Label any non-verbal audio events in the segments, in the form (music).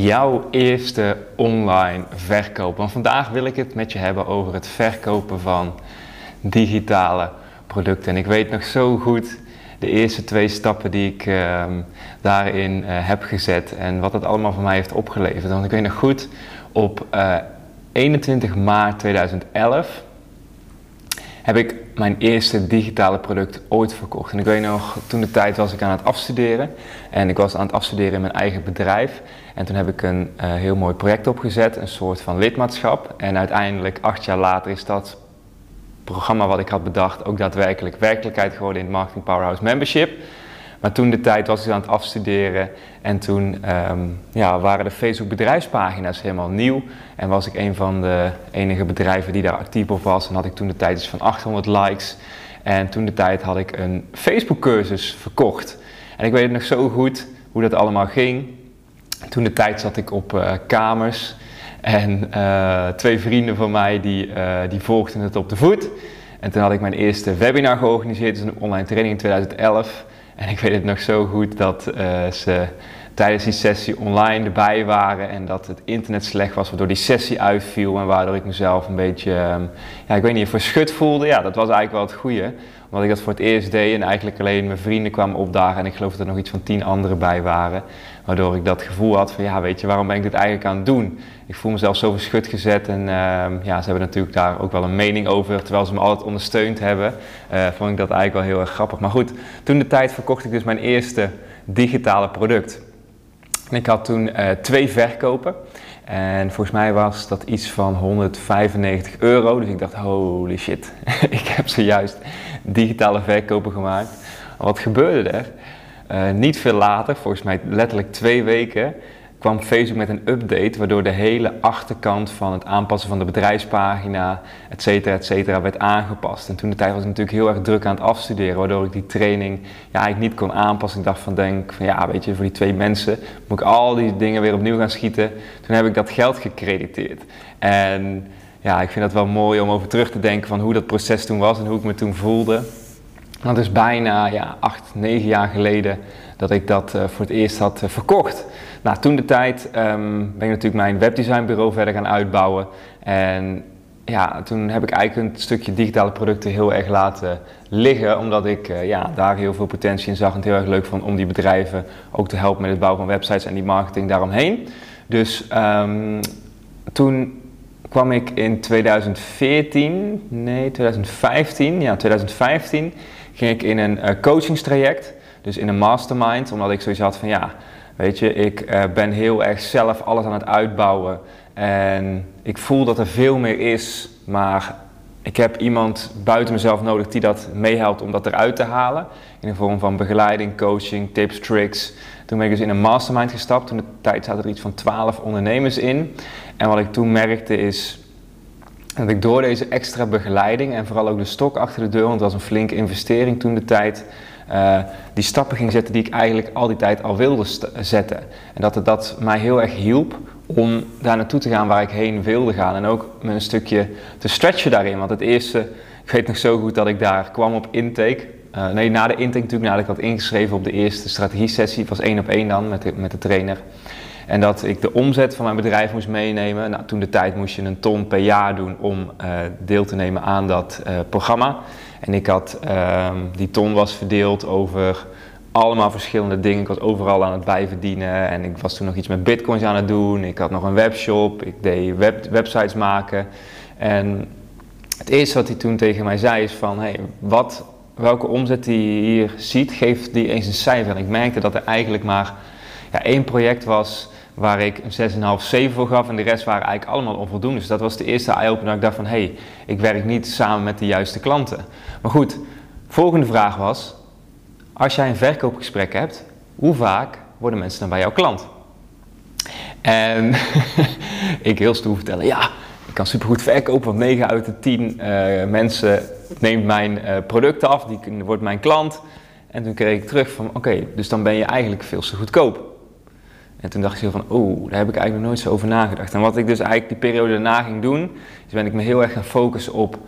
Jouw eerste online verkoop. Want vandaag wil ik het met je hebben over het verkopen van digitale producten. En ik weet nog zo goed de eerste twee stappen die ik ehm, daarin eh, heb gezet en wat het allemaal voor mij heeft opgeleverd. Want ik weet nog goed, op 21 eh, maart 2011 heb ik mijn eerste digitale product ooit verkocht. En ik weet nog, toen de tijd was ik aan het afstuderen. En ik was aan het afstuderen in mijn eigen bedrijf. En toen heb ik een uh, heel mooi project opgezet, een soort van lidmaatschap. En uiteindelijk, acht jaar later, is dat programma wat ik had bedacht ook daadwerkelijk werkelijkheid geworden in het Marketing Powerhouse Membership. Maar toen de tijd was ik aan het afstuderen en toen ehm, ja, waren de Facebook bedrijfspagina's helemaal nieuw. En was ik een van de enige bedrijven die daar actief op was. En had ik toen de tijd iets van 800 likes. En toen de tijd had ik een Facebook cursus verkocht. En ik weet nog zo goed hoe dat allemaal ging. Toen de tijd zat ik op uh, kamers. En uh, twee vrienden van mij die, uh, die volgden het op de voet. En toen had ik mijn eerste webinar georganiseerd, dus een online training in 2011. En ik weet het nog zo goed dat ze tijdens die sessie online erbij waren en dat het internet slecht was, waardoor die sessie uitviel en waardoor ik mezelf een beetje, um, ja, ik weet niet, verschut voelde. Ja, dat was eigenlijk wel het goede, omdat ik dat voor het eerst deed en eigenlijk alleen mijn vrienden kwamen opdagen en ik geloof dat er nog iets van tien anderen bij waren. Waardoor ik dat gevoel had van, ja, weet je, waarom ben ik dit eigenlijk aan het doen? Ik voel mezelf zo verschut gezet en uh, ja, ze hebben natuurlijk daar ook wel een mening over, terwijl ze me altijd ondersteund hebben. Uh, vond ik dat eigenlijk wel heel erg grappig. Maar goed, toen de tijd verkocht ik dus mijn eerste digitale product. Ik had toen uh, twee verkopen. En volgens mij was dat iets van 195 euro. Dus ik dacht, holy shit, (laughs) ik heb zojuist digitale verkopen gemaakt. Wat gebeurde er? Uh, niet veel later, volgens mij letterlijk twee weken, kwam Facebook met een update waardoor de hele achterkant van het aanpassen van de bedrijfspagina, et cetera, et cetera, werd aangepast. En toen de tijd was ik natuurlijk heel erg druk aan het afstuderen, waardoor ik die training ja, eigenlijk niet kon aanpassen. Ik dacht van, denk van ja, weet je, voor die twee mensen moet ik al die dingen weer opnieuw gaan schieten. Toen heb ik dat geld gecrediteerd. En ja, ik vind dat wel mooi om over terug te denken van hoe dat proces toen was en hoe ik me toen voelde. Dat is bijna ja, acht, negen jaar geleden dat ik dat uh, voor het eerst had uh, verkocht. Nou, toen de tijd um, ben ik natuurlijk mijn webdesignbureau verder gaan uitbouwen. En ja, toen heb ik eigenlijk een stukje digitale producten heel erg laten liggen. Omdat ik uh, ja, daar heel veel potentie in zag en het heel erg leuk vond om die bedrijven ook te helpen met het bouwen van websites en die marketing daaromheen. Dus um, toen kwam ik in 2014, nee 2015, ja 2015 ging ik in een uh, coachingstraject, dus in een mastermind, omdat ik zoiets had van ja, weet je, ik uh, ben heel erg zelf alles aan het uitbouwen en ik voel dat er veel meer is, maar ik heb iemand buiten mezelf nodig die dat meehelpt om dat eruit te halen. In de vorm van begeleiding, coaching, tips, tricks. Toen ben ik dus in een mastermind gestapt. Toen de tijd zaten er iets van 12 ondernemers in. En wat ik toen merkte is dat ik door deze extra begeleiding en vooral ook de stok achter de deur, want het was een flinke investering toen de tijd, uh, die stappen ging zetten die ik eigenlijk al die tijd al wilde zetten. En dat het dat mij heel erg hielp om daar naartoe te gaan waar ik heen wilde gaan. En ook me een stukje te stretchen daarin. Want het eerste, ik weet nog zo goed dat ik daar kwam op intake. Uh, nee, na de intake natuurlijk, nadat ik had ingeschreven op de eerste strategie-sessie. Het was één op één dan met met de trainer. En dat ik de omzet van mijn bedrijf moest meenemen. Nou, toen de tijd moest je een ton per jaar doen om uh, deel te nemen aan dat uh, programma. En ik had, uh, die ton was verdeeld over allemaal verschillende dingen. Ik was overal aan het bijverdienen en ik was toen nog iets met bitcoins aan het doen. Ik had nog een webshop, ik deed web, websites maken. En het eerste wat hij toen tegen mij zei is van, hey, wat, welke omzet die je hier ziet, geef die eens een cijfer. En ik merkte dat er eigenlijk maar ja, één project was waar ik een 6,5, 7 voor gaf en de rest waren eigenlijk allemaal onvoldoende. Dus dat was de eerste eye-opener dat ik dacht van, hé, hey, ik werk niet samen met de juiste klanten. Maar goed, volgende vraag was, als jij een verkoopgesprek hebt hoe vaak worden mensen dan bij jouw klant? En (laughs) ik heel stoer vertellen, ja, ik kan supergoed verkopen, want 9 uit de 10 uh, eh, mensen neemt mijn uh, product af, die wordt mijn klant. En toen kreeg ik terug van, oké, dus dan ben je eigenlijk veel te goedkoop. En toen dacht ik zo van, oh, daar heb ik eigenlijk nooit zo over nagedacht. En wat ik dus eigenlijk die periode daarna ging doen, is ben ik me heel erg gaan focussen op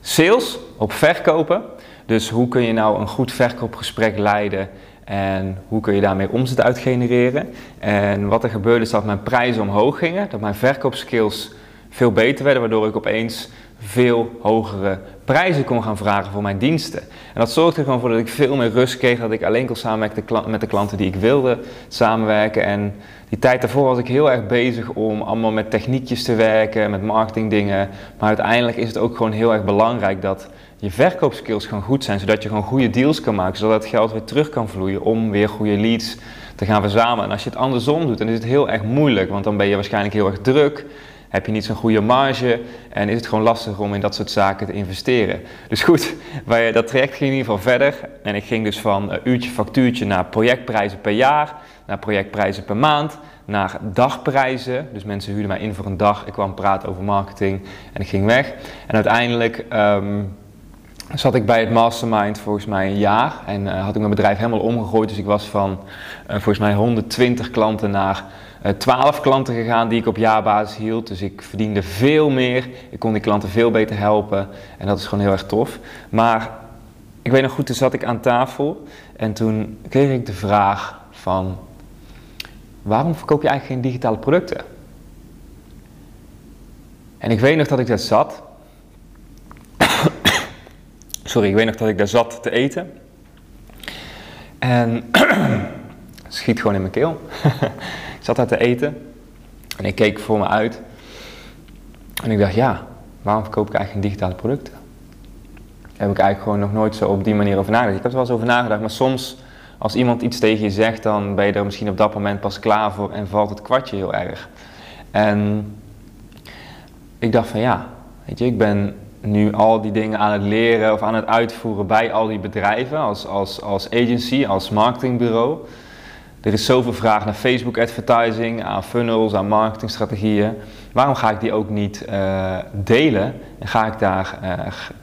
sales, op verkopen. Dus hoe kun je nou een goed verkoopgesprek leiden en hoe kun je daarmee omzet uitgenereren. En wat er gebeurde is dat mijn prijzen omhoog gingen, dat mijn verkoopskills veel beter werden, waardoor ik opeens veel hogere prijzen kon gaan vragen voor mijn diensten. En dat zorgde er gewoon voor dat ik veel meer rust kreeg, dat ik alleen kon samenwerken met de klanten die ik wilde samenwerken. En die tijd daarvoor was ik heel erg bezig om allemaal met techniekjes te werken, met marketingdingen. Maar uiteindelijk is het ook gewoon heel erg belangrijk dat je verkoopskills gewoon goed zijn, zodat je gewoon goede deals kan maken, zodat het geld weer terug kan vloeien om weer goede leads te gaan verzamelen. En als je het andersom doet, dan is het heel erg moeilijk, want dan ben je waarschijnlijk heel erg druk heb je niet zo'n goede marge en is het gewoon lastig om in dat soort zaken te investeren. Dus goed, (laughs) wij, dat traject ging in ieder geval verder en ik ging dus van uurtje factuurtje naar projectprijzen per jaar, naar projectprijzen per maand, naar dagprijzen. Dus mensen huurden mij in voor een dag, ik kwam praten over marketing en ik ging weg. En uiteindelijk um, zat ik bij het mastermind volgens mij een jaar en uh, had ik mijn bedrijf helemaal omgegooid. Dus ik was van uh, volgens mij 120 klanten naar 12 eh, klanten gegaan die ik op jaarbasis hield. Dus ik verdiende veel meer. Ik kon die klanten veel beter helpen. En dat is gewoon heel erg tof. Maar ik weet nog goed, toen zat ik aan tafel. En toen kreeg ik de vraag van... Waarom verkoop je eigenlijk geen digitale producten? En ik weet nog dat ik daar zat. (coughs) Sorry, ik weet nog dat ik daar zat te eten. En (coughs) schiet gewoon in mijn keel. (laughs) Zat daar te eten en ik keek voor me uit. En ik dacht, ja, waarom verkoop ik eigenlijk geen digitale producten? Daar heb ik eigenlijk gewoon nog nooit zo op die manier over nagedacht. Ik heb er wel eens over nagedacht, maar soms als iemand iets tegen je zegt, dan ben je er misschien op dat moment pas klaar voor en valt het kwartje heel erg. En ik dacht van ja, weet je, ik ben nu al die dingen aan het leren of aan het uitvoeren bij al die bedrijven als, als, als agency, als marketingbureau. Er is zoveel vraag naar Facebook advertising, aan funnels, aan marketingstrategieën. Waarom ga ik die ook niet uh, delen? En ga ik daar uh,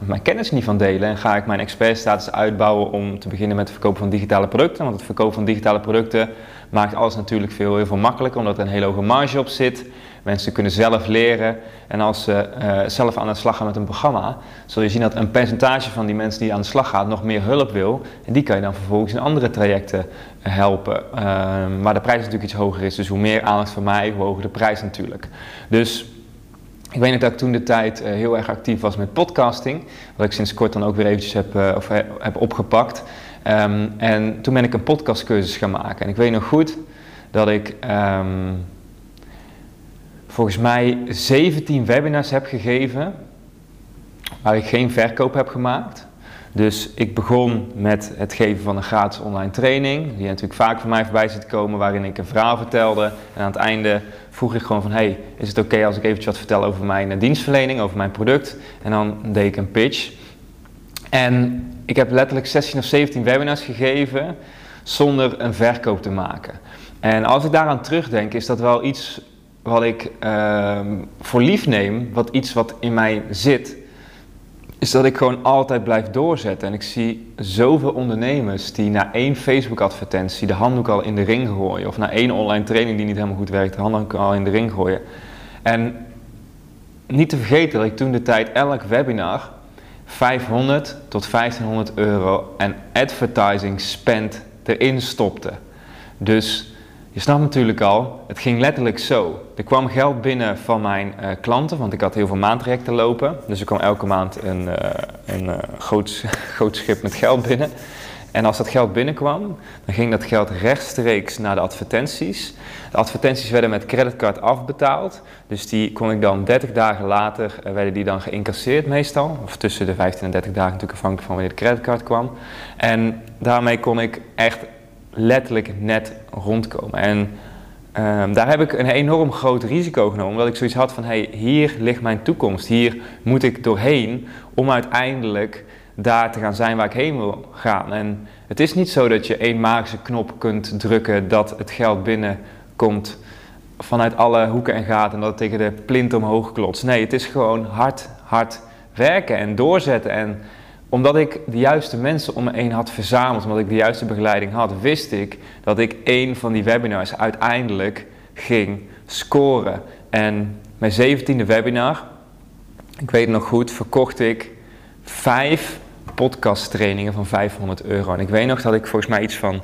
mijn kennis niet van delen? En ga ik mijn expertstatus uitbouwen om te beginnen met het verkopen van digitale producten? Want het verkopen van digitale producten maakt alles natuurlijk veel, heel veel makkelijker, omdat er een hele hoge marge op zit. Mensen kunnen zelf leren en als ze uh, zelf aan de slag gaan met een programma, zul je zien dat een percentage van die mensen die aan de slag gaat nog meer hulp wil. En die kan je dan vervolgens in andere trajecten helpen. Uh, maar de prijs natuurlijk iets hoger is, dus hoe meer aandacht van mij, hoe hoger de prijs natuurlijk. Dus ik weet nog dat ik toen de tijd uh, heel erg actief was met podcasting, wat ik sinds kort dan ook weer eventjes heb, uh, of, heb opgepakt. Um, en toen ben ik een podcastcursus gaan maken. En ik weet nog goed dat ik um, volgens mij 17 webinars heb gegeven waar ik geen verkoop heb gemaakt. Dus ik begon met het geven van een gratis online training, die natuurlijk vaak voor mij voorbij zit komen, waarin ik een verhaal vertelde. En aan het einde vroeg ik gewoon van, hey, is het oké als ik eventjes wat vertel over mijn eh, dienstverlening, over mijn product? En dan deed ik een pitch. En ik heb letterlijk 16 of 17 webinars gegeven zonder een verkoop te maken. En als ik daaraan terugdenk, is dat wel iets wat ik uh, voor lief neem, wat iets wat in mij zit, is dat ik gewoon altijd blijf doorzetten. En ik zie zoveel ondernemers die na één Facebook-advertentie de handdoek al in de ring gooien, of na één online training die niet helemaal goed werkt, de handdoek al in de ring gooien. En niet te vergeten dat ik toen de tijd elk webinar 500 tot 1500 euro en advertising spend erin stopte. Dus je snapt natuurlijk al, het ging letterlijk zo. Er kwam geld binnen van mijn uh, klanten, want ik had heel veel maandtrajecten lopen. Dus er kwam elke maand een, uh, een uh, groot, (laughs) groot schip met geld binnen. En als dat geld binnenkwam, dan ging dat geld rechtstreeks naar de advertenties. De advertenties werden met creditcard afbetaald. Dus die kon ik dan 30 dagen later, werden die dan geïncasseerd meestal. Of tussen de 15 en 30 dagen natuurlijk afhankelijk van wanneer de creditcard kwam. En daarmee kon ik echt letterlijk net rondkomen. En um, daar heb ik een enorm groot risico genomen, omdat ik zoiets had van, hey, hier ligt mijn toekomst, hier moet ik doorheen om uiteindelijk daar te gaan zijn waar ik heen wil gaan. En Het is niet zo dat je één magische knop kunt drukken dat het geld binnenkomt vanuit alle hoeken en gaten en dat het tegen de plint omhoog klotst. Nee, het is gewoon hard, hard werken en doorzetten. En omdat ik de juiste mensen om me heen had verzameld, omdat ik de juiste begeleiding had, wist ik dat ik één van die webinars uiteindelijk ging scoren. En mijn zeventiende webinar, ik weet nog goed, verkocht ik vijf podcasttrainingen van 500 euro. En ik weet nog dat ik volgens mij iets van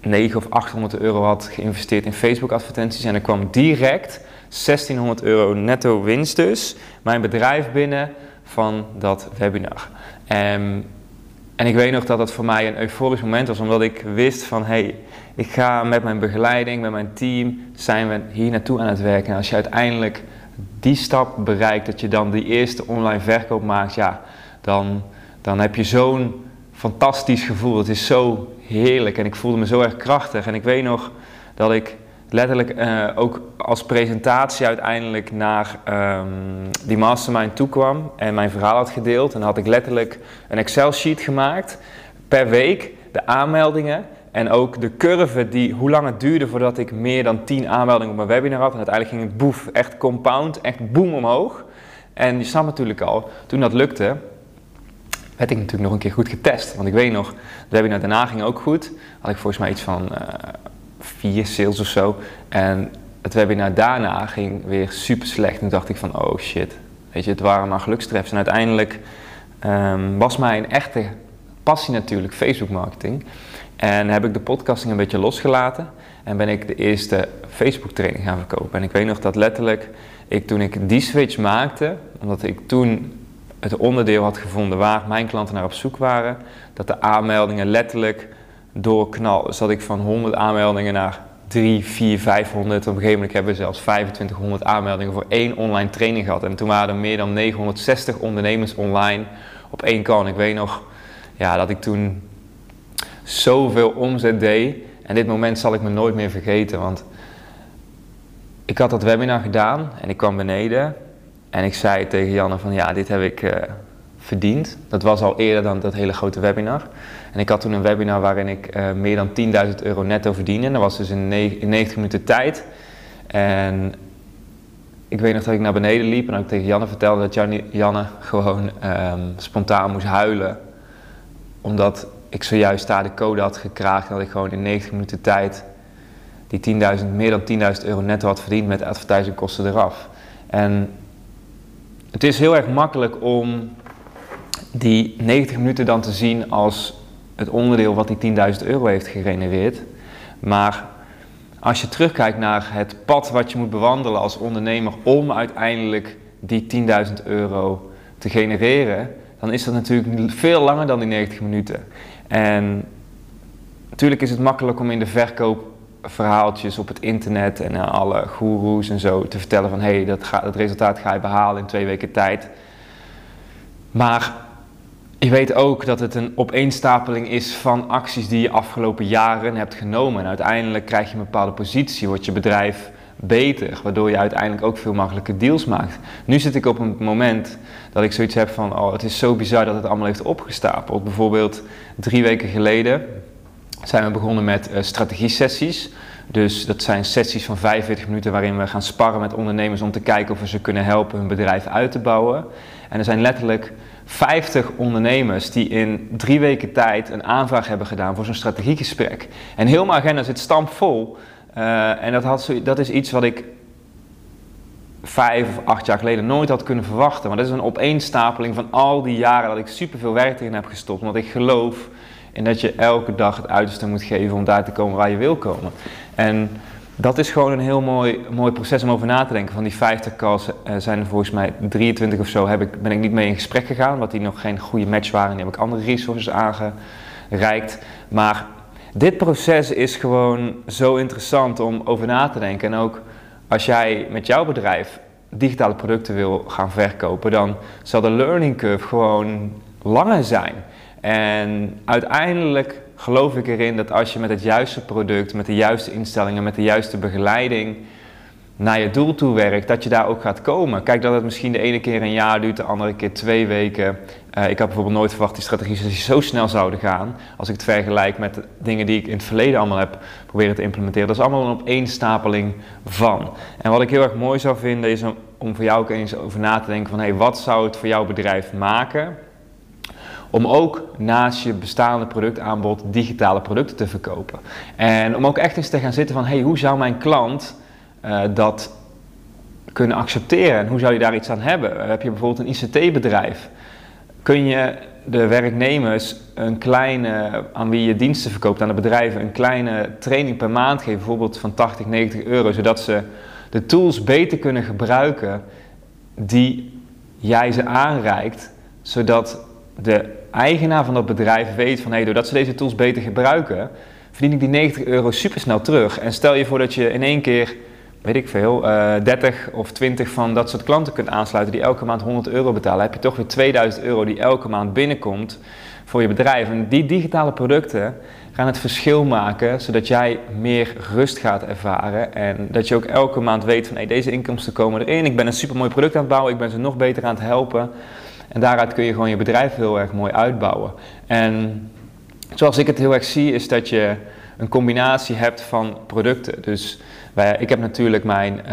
9 of 800 euro had geïnvesteerd in Facebook advertenties. En er kwam direct 1600 euro netto winst dus mijn bedrijf binnen van dat webinar. En, en ik weet nog dat dat voor mij een euforisch moment was, omdat ik wist van hé, hey, ik ga met mijn begeleiding, met mijn team, zijn we hier naartoe aan het werken. En als je uiteindelijk die stap bereikt, dat je dan die eerste online verkoop maakt, ja, dan, dan heb je zo'n fantastisch gevoel. Het is zo heerlijk en ik voelde me zo erg krachtig. En ik weet nog dat ik letterlijk uh, ook als presentatie uiteindelijk naar um, die mastermind toekwam en mijn verhaal had gedeeld. En had ik letterlijk een Excel-sheet gemaakt per week, de aanmeldingen en ook de curve die, hoe lang het duurde voordat ik meer dan 10 aanmeldingen op mijn webinar had. En uiteindelijk ging het boef, echt compound, echt boom omhoog. En je snapt natuurlijk al, toen dat lukte, werd ik natuurlijk nog een keer goed getest. Want ik weet nog, de webinar daarna ging ook goed. Had ik volgens mij iets van uh, vier sales of zo. En het webinar daarna ging weer super slecht. En toen dacht ik van, oh shit. Weet je, het waren maar gelukstreffs. En uiteindelijk um, was mijn echte passie natuurlijk Facebook marketing. En heb ik de podcasting een beetje losgelaten. En ben ik de eerste Facebook training gaan verkopen. En ik weet nog dat letterlijk, ik, toen ik die switch maakte, omdat ik toen het onderdeel had gevonden waar mijn klanten naar op zoek waren, dat de aanmeldingen letterlijk doorknal. Dus dat ik van 100 aanmeldingen naar 3, 4, 500, op een gegeven moment hebben we zelfs 2500 aanmeldingen voor één online training gehad. En toen waren er meer dan 960 ondernemers online op één call. ik weet nog ja, dat ik toen zoveel omzet deed. En dit moment zal ik me nooit meer vergeten, want ik had dat webinar gedaan en ik kwam beneden en ik zei tegen Janne van ja, dit heb ik uh, verdiend. Dat was al eerder dan dat hele grote webinar. En ik had toen een webinar waarin ik uh, meer dan 10.000 euro netto verdiende. En dat was dus in, in 90 minuten tijd. En ik weet nog dat ik naar beneden liep en dat ik tegen Janne vertelde dat Janne, gewoon um, spontaan moest huilen. Omdat ik zojuist daar de code had gekraagd en dat ik gewoon in 90 minuten tijd die 10.000, meer dan 10.000 euro netto had verdiend met advertisingkosten eraf. En het is heel erg makkelijk om die 90 minuten dan te zien als het onderdeel wat die 10.000 euro heeft gegenereerd. Maar als je terugkijkt naar het pad wat je moet bewandelen als ondernemer om uiteindelijk die 10.000 euro te genereren, dan is dat natuurlijk veel langer dan die 90 minuten. En natuurlijk is het makkelijk om in de verkoop verhaaltjes op het internet en alle goeroes en zo te vertellen van hé, hey, dat, dat resultaat ga je behalen in twee weken tijd. Maar je weet ook dat het een opeenstapeling is van acties die je afgelopen jaren hebt genomen. En uiteindelijk krijg je een bepaalde positie, wordt je bedrijf beter, waardoor je uiteindelijk ook veel makkelijker deals maakt. Nu zit ik op een moment dat ik zoiets heb van, oh, het is zo bizar dat het allemaal heeft opgestapeld. Bijvoorbeeld drie weken geleden zijn we begonnen met uh, strategie-sessies. Dus dat zijn sessies van 45 minuten waarin we gaan sparren met ondernemers om te kijken of we ze kunnen helpen hun bedrijf uit te bouwen. En er zijn letterlijk 50 ondernemers die in drie weken tijd een aanvraag hebben gedaan voor zo'n strategiegesprek. En heel mijn agenda zit stampvol. Uh, en dat, had, dat is iets wat ik vijf of acht jaar geleden nooit had kunnen verwachten. Maar dat is een opeenstapeling van al die jaren dat ik superveel werk erin heb gestopt. Omdat ik geloof en dat je elke dag het uiterste moet geven om daar te komen waar je wil komen. En dat is gewoon een heel mooi, mooi proces om over na te denken. Van die 50 calls uh, zijn er volgens mij 23 of zo heb ik, ben ik niet mee in gesprek gegaan. Omdat die nog geen goede match waren. Die heb ik andere resources aangereikt. Maar dit proces is gewoon zo interessant om over na te denken. En ook als jij met jouw bedrijf digitale producten wil gaan verkopen, dan zal de learning curve gewoon langer zijn. En uiteindelijk geloof ik erin dat als je met het juiste product, met de juiste instellingen, met de juiste begeleiding naar je doel toe werkt, dat je daar ook gaat komen. Kijk dat het misschien de ene keer een jaar duurt, de andere keer twee weken. Uh, ik had bijvoorbeeld nooit verwacht die strategie zo snel zouden gaan. Als ik het vergelijk met de dingen die ik in het verleden allemaal heb proberen te implementeren. Dat is allemaal een opeenstapeling van. En wat ik heel erg mooi zou vinden is om, voor jou ook eens over na te denken van... Hey, wat zou het voor jouw bedrijf maken om ook naast je bestaande productaanbod digitale producten te verkopen. En om ook echt eens te gaan zitten van, hey, hoe zou mijn klant uh, dat kunnen accepteren en hoe zou je daar iets aan hebben? Heb je bijvoorbeeld een ICT-bedrijf? Kun je de werknemers een kleine, aan wie je diensten verkoopt, aan de bedrijven, een kleine training per maand geven, bijvoorbeeld van 80, 90 euro, zodat ze de tools beter kunnen gebruiken die jij ze aanreikt, zodat de eigenaar van dat bedrijf weet van hé, hey, doordat ze deze tools beter gebruiken, verdien ik die 90 euro supersnel terug. En stel je voor dat je in één keer, weet ik veel, uh, eh, 30 of 20 van dat soort klanten kunt aansluiten die elke maand 100 euro betalen, heb je toch weer 2000 euro die elke maand binnenkomt voor je bedrijf. En die digitale producten gaan het verschil maken, zodat jij meer rust gaat ervaren en dat je ook elke maand weet van hey, deze inkomsten komen erin, ik ben een supermooi product aan het bouwen, ik ben ze nog beter aan het helpen. En daaruit kun je gewoon je bedrijf heel erg mooi uitbouwen. En zoals ik het heel erg zie, is dat je een combinatie hebt van producten. Dus wij, ik heb natuurlijk mijn, uh,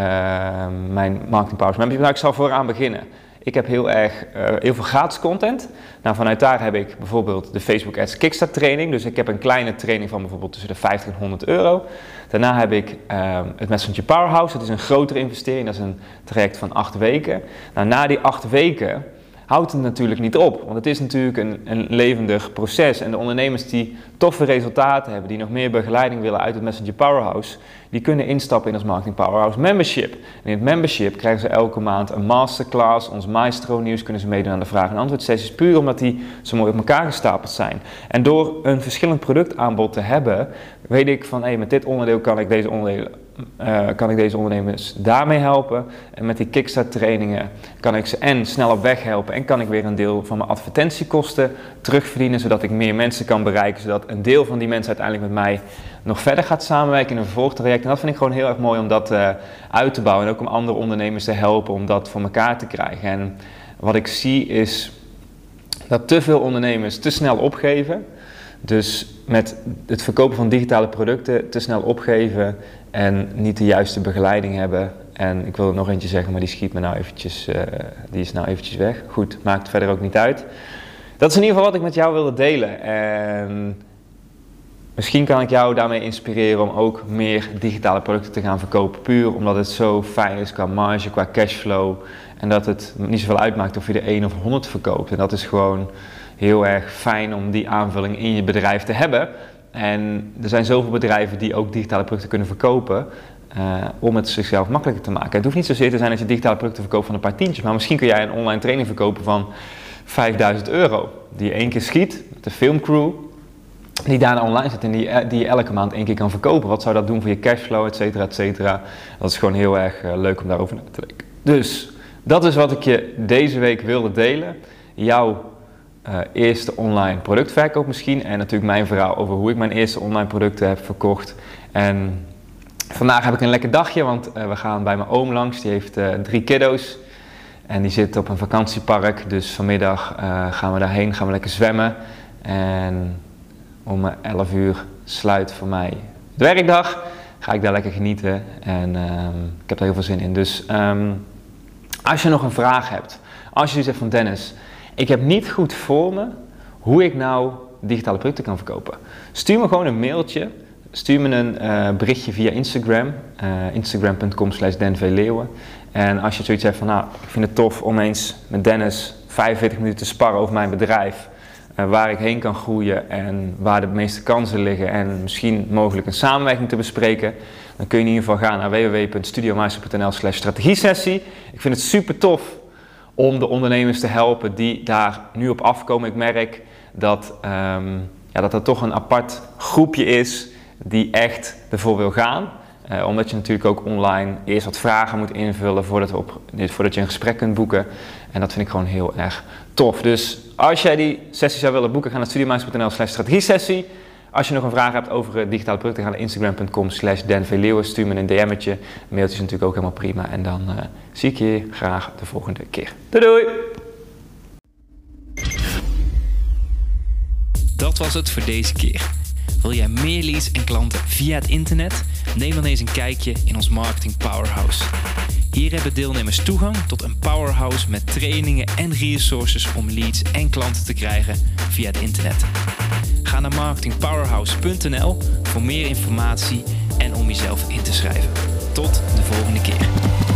mijn marketing powers membership. Nou, ik zal vooraan beginnen. Ik heb heel erg uh, heel veel gratis content. Nou, vanuit daar heb ik bijvoorbeeld de Facebook Ads Kickstart training. Dus ik heb een kleine training van bijvoorbeeld tussen de 50 en 100 euro. Daarna heb ik uh, het Messenger Powerhouse. Dat is een grotere investering. Dat is een traject van acht weken. Nou, na die acht weken houdt het natuurlijk niet op. Want het is natuurlijk een, een levendig proces. En de ondernemers die toffe resultaten hebben, die nog meer begeleiding willen uit het Messenger Powerhouse, die kunnen instappen in ons Marketing Powerhouse Membership. En in het membership krijgen ze elke maand een masterclass, ons Maestro nieuws, kunnen ze meedoen aan de vraag- en antwoord sessies, puur omdat die zo mooi op elkaar gestapeld zijn. En door een verschillend productaanbod te hebben, weet ik van, hey, met dit onderdeel kan ik deze onderdelen uh, kan ik deze ondernemers daarmee helpen. En met die kickstart trainingen kan ik ze en snel op weg helpen en kan ik weer een deel van mijn advertentiekosten terugverdienen, zodat ik meer mensen kan bereiken, zodat een deel van die mensen uiteindelijk met mij nog verder gaat samenwerken in een vervolgtraject. En dat vind ik gewoon heel erg mooi om dat uh, uit te bouwen en ook om andere ondernemers te helpen om dat voor elkaar te krijgen. En wat ik zie is dat te veel ondernemers te snel opgeven. Dus met het verkopen van digitale producten te snel opgeven en niet de juiste begeleiding hebben. En ik wil er nog eentje zeggen, maar die schiet me nou eventjes, uh, die is nou eventjes weg. Goed, maakt verder ook niet uit. Dat is in ieder geval wat ik met jou wilde delen. En misschien kan ik jou daarmee inspireren om ook meer digitale producten te gaan verkopen. Puur omdat het zo fijn is qua marge, qua cashflow. En dat het niet zoveel uitmaakt of je er 1 of 100 verkoopt. En dat is gewoon heel erg fijn om die aanvulling in je bedrijf te hebben. En er zijn zoveel bedrijven die ook digitale producten kunnen verkopen. Uh, om het zichzelf makkelijker te maken. Het hoeft niet zozeer te zijn dat je digitale producten verkoopt van een paar tientjes, maar misschien kun jij een online training verkopen van 5000 euro. Die je één keer schiet met de filmcrew, die daar online zit en die, eh, die je elke maand één keer kan verkopen. Wat zou dat doen voor je cashflow, et cetera, et cetera. Dat is gewoon heel erg uh, leuk om daarover na te denken. Dus dat is wat ik je deze week wilde delen. Jouw uh, eerste online productverkoop misschien. En natuurlijk mijn verhaal over hoe ik mijn eerste online producten heb verkocht. En vandaag heb ik een lekker dagje, want uh, we gaan bij mijn oom langs. Die heeft uh, drie kiddo's. En die zit op een vakantiepark. Dus vanmiddag gaan we daarheen, gaan we lekker zwemmen. En om 11 uur sluit voor mij de werkdag. Ga ik daar lekker genieten. En ehm, ik heb er heel veel zin in. Dus um, als je nog een vraag hebt. Als je zegt van Dennis ik heb niet goed voor me hoe ik nou digitale producten kan verkopen. Stuur me gewoon een mailtje. Stuur me een uh, berichtje via Instagram. Uh, Instagram.com slash En als je zoiets hebt van, nou, ik vind het tof om eens met Dennis 45 minuten te sparren over mijn bedrijf. Uh, waar ik heen kan groeien en waar de meeste kansen liggen. En misschien mogelijk een samenwerking te bespreken. Dan kun je in ieder geval gaan naar www.studiomeister.nl slash strategiesessie. Ik vind het super tof om de ondernemers te helpen die daar nu op afkomen. Ik merk dat, um, ja, dat er toch een apart groepje is die echt ervoor wil gaan. Uh, omdat je natuurlijk ook online eerst wat vragen moet invullen voordat, voordat je een gesprek kunt boeken. En dat vind ik gewoon heel erg tof. Dus als jij die sessie zou willen boeken, ga naar studieminders.nl slash strategie-sessie. Als je nog een vraag hebt over eh, digitale producten, ga naar instagram.com slash Stuur me een DM'tje. Een mailtje is natuurlijk ook helemaal prima. En dan uh, zie ik je graag de volgende keer. Doei dat was het voor deze keer. Wil jij meer leads en klanten via het internet? Neem dan eens een kijkje in ons Marketing Powerhouse. Hier hebben deelnemers toegang tot een powerhouse met trainingen en resources om leads en klanten te krijgen via het internet. Ga naar marketingpowerhouse.nl voor meer informatie en om jezelf in te schrijven. Tot de volgende keer.